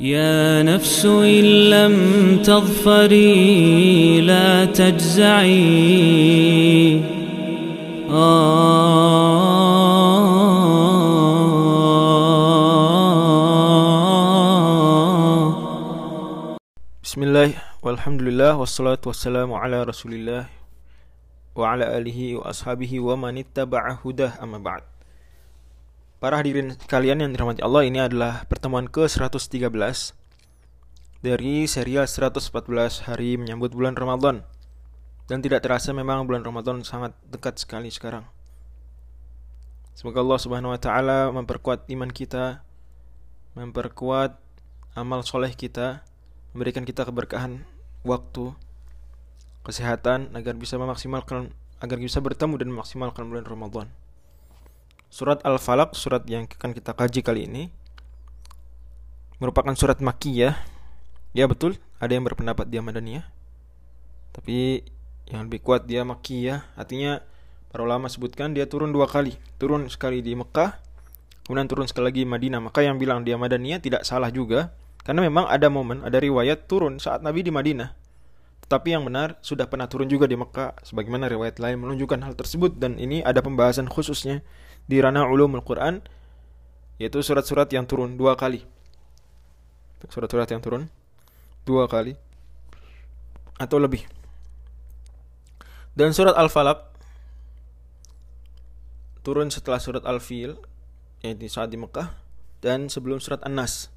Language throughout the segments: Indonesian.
يا نفس إن لم تظفري لا تجزعي. آه. بسم الله والحمد لله والصلاة والسلام على رسول الله وعلى آله وأصحابه ومن اتبع هداه. أما بعد Para hadirin kalian yang dirahmati Allah Ini adalah pertemuan ke-113 Dari serial 114 hari menyambut bulan Ramadan Dan tidak terasa memang bulan Ramadan sangat dekat sekali sekarang Semoga Allah subhanahu wa ta'ala memperkuat iman kita Memperkuat amal soleh kita memberikan kita keberkahan waktu, kesehatan agar bisa memaksimalkan agar bisa bertemu dan memaksimalkan bulan Ramadan. Surat Al-Falaq, surat yang akan kita kaji kali ini merupakan surat Makkiyah. Ya betul, ada yang berpendapat dia Madaniyah. Tapi yang lebih kuat dia Makkiyah, artinya para ulama sebutkan dia turun dua kali. Turun sekali di Mekah, kemudian turun sekali lagi di Madinah. Maka yang bilang dia Madaniyah tidak salah juga karena memang ada momen, ada riwayat turun saat Nabi di Madinah. Tetapi yang benar sudah pernah turun juga di Mekah sebagaimana riwayat lain menunjukkan hal tersebut dan ini ada pembahasan khususnya di ranah ulumul Quran yaitu surat-surat yang turun dua kali. Surat-surat yang turun dua kali atau lebih. Dan surat Al-Falaq turun setelah surat Al-Fil yaitu saat di Mekah dan sebelum surat An-Nas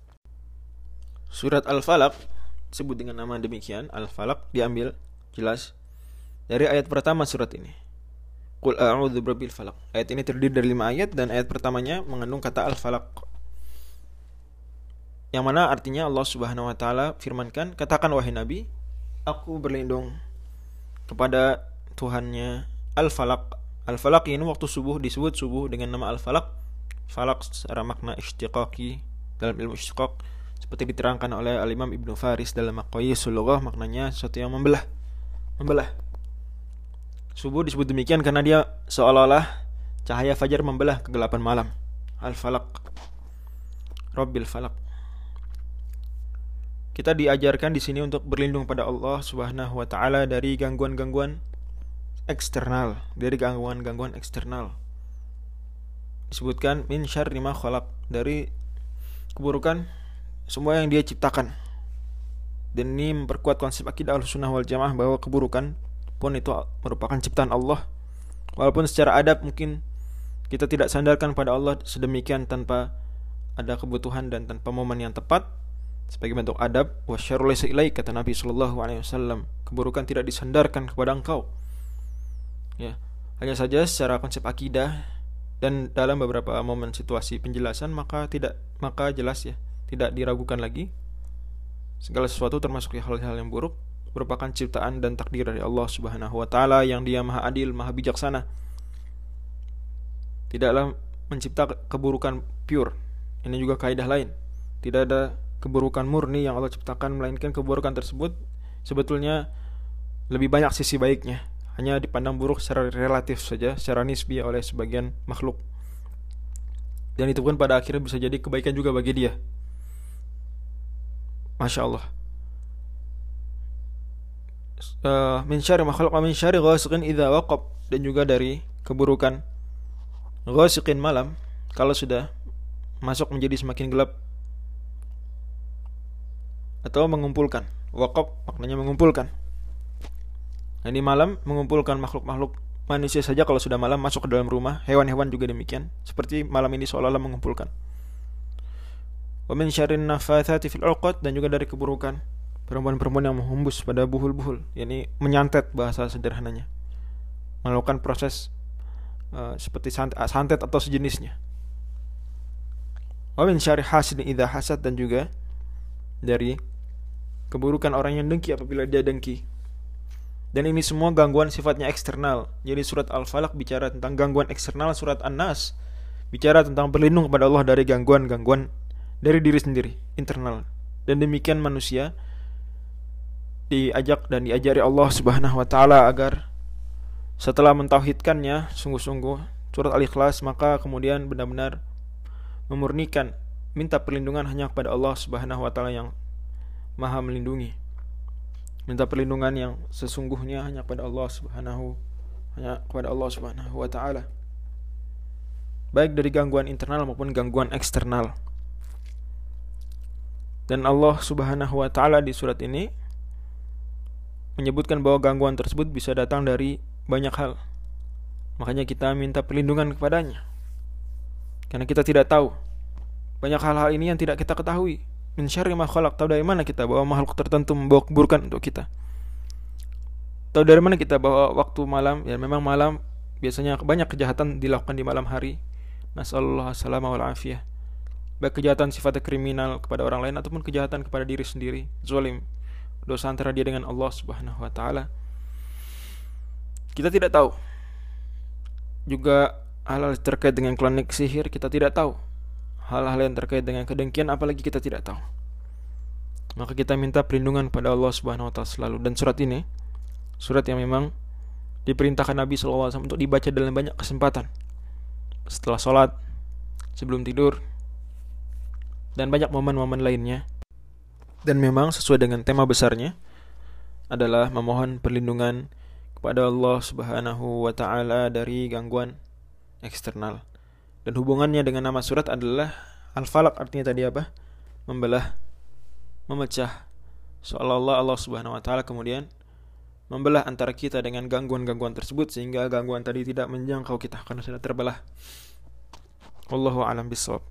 Surat Al-Falaq disebut dengan nama demikian, Al-Falaq diambil jelas dari ayat pertama surat ini. Qul a'udzu birabbil falaq. Ayat ini terdiri dari lima ayat dan ayat pertamanya mengandung kata Al-Falaq. Yang mana artinya Allah Subhanahu wa taala firmankan, "Katakan wahai Nabi, aku berlindung kepada Tuhannya Al-Falaq." Al-Falaq ini waktu subuh disebut subuh dengan nama Al-Falaq. Falaq secara makna istiqaqi dalam ilmu istiqaq seperti diterangkan oleh Al-Imam Ibnu Faris dalam Maqayisul Lughah maknanya sesuatu yang membelah membelah subuh disebut demikian karena dia seolah-olah cahaya fajar membelah kegelapan malam Al-Falaq Rabbil Falaq kita diajarkan di sini untuk berlindung pada Allah Subhanahu wa taala dari gangguan-gangguan eksternal, dari gangguan-gangguan eksternal. Disebutkan min syarri ma khalaq dari keburukan semua yang dia ciptakan. Dan ini memperkuat konsep akidah al-sunnah wal jamaah bahwa keburukan pun itu merupakan ciptaan Allah. Walaupun secara adab mungkin kita tidak sandarkan pada Allah sedemikian tanpa ada kebutuhan dan tanpa momen yang tepat sebagai bentuk adab wa syarrul kata Nabi sallallahu alaihi wasallam keburukan tidak disandarkan kepada engkau ya hanya saja secara konsep akidah dan dalam beberapa momen situasi penjelasan maka tidak maka jelas ya tidak diragukan lagi. Segala sesuatu termasuk hal-hal yang buruk merupakan ciptaan dan takdir dari Allah Subhanahu wa taala yang Dia Maha Adil, Maha Bijaksana. Tidaklah mencipta keburukan pure. Ini juga kaidah lain. Tidak ada keburukan murni yang Allah ciptakan melainkan keburukan tersebut sebetulnya lebih banyak sisi baiknya. Hanya dipandang buruk secara relatif saja, secara nisbi oleh sebagian makhluk. Dan itu pun pada akhirnya bisa jadi kebaikan juga bagi dia. Masya Allah uh, min syari makhluk min syari ghasiqin idza waqab. Dan juga dari keburukan ghasiqin malam kalau sudah masuk menjadi semakin gelap atau mengumpulkan. Waqab maknanya mengumpulkan. Ini malam mengumpulkan makhluk-makhluk manusia saja kalau sudah malam masuk ke dalam rumah. Hewan-hewan juga demikian. Seperti malam ini seolah-olah mengumpulkan. Wa min syarrin nafathati fil dan juga dari keburukan perempuan-perempuan yang menghembus pada buhul-buhul yakni menyantet bahasa sederhananya. Melakukan proses uh, seperti santet, santet atau sejenisnya. Wa min syarri hasidin hasad dan juga dari keburukan orang yang dengki apabila dia dengki. Dan ini semua gangguan sifatnya eksternal jadi surat al-falaq bicara tentang gangguan eksternal surat an-nas bicara tentang berlindung kepada Allah dari gangguan-gangguan dari diri sendiri, internal. Dan demikian manusia diajak dan diajari Allah Subhanahu wa taala agar setelah mentauhidkannya sungguh-sungguh surat Al-Ikhlas maka kemudian benar-benar memurnikan minta perlindungan hanya kepada Allah Subhanahu wa taala yang Maha melindungi. Minta perlindungan yang sesungguhnya hanya kepada Allah Subhanahu hanya kepada Allah Subhanahu wa taala. Baik dari gangguan internal maupun gangguan eksternal. Dan Allah Subhanahu wa taala di surat ini menyebutkan bahwa gangguan tersebut bisa datang dari banyak hal. Makanya kita minta perlindungan kepadanya. Karena kita tidak tahu. Banyak hal-hal ini yang tidak kita ketahui. Min syarri ma khalaq. Tahu dari mana kita bahwa makhluk tertentu membawa keburukan untuk kita. Tahu dari mana kita bahwa waktu malam, ya memang malam biasanya banyak kejahatan dilakukan di malam hari. Nasallallahu alaihi wal afiyah baik kejahatan sifatnya kriminal kepada orang lain ataupun kejahatan kepada diri sendiri, zalim, dosa antara dia dengan Allah Subhanahu wa taala. Kita tidak tahu. Juga hal-hal terkait dengan klinik sihir kita tidak tahu. Hal-hal yang terkait dengan kedengkian apalagi kita tidak tahu. Maka kita minta perlindungan pada Allah Subhanahu wa taala selalu dan surat ini surat yang memang diperintahkan Nabi SAW untuk dibaca dalam banyak kesempatan. Setelah sholat, sebelum tidur, dan banyak momen-momen lainnya. Dan memang sesuai dengan tema besarnya adalah memohon perlindungan kepada Allah Subhanahu wa taala dari gangguan eksternal. Dan hubungannya dengan nama surat adalah Al-Falaq artinya tadi apa? Membelah, memecah. Seolah-olah Allah Subhanahu wa taala kemudian membelah antara kita dengan gangguan-gangguan tersebut sehingga gangguan tadi tidak menjangkau kita karena sudah terbelah. Wallahu a'lam bishawab.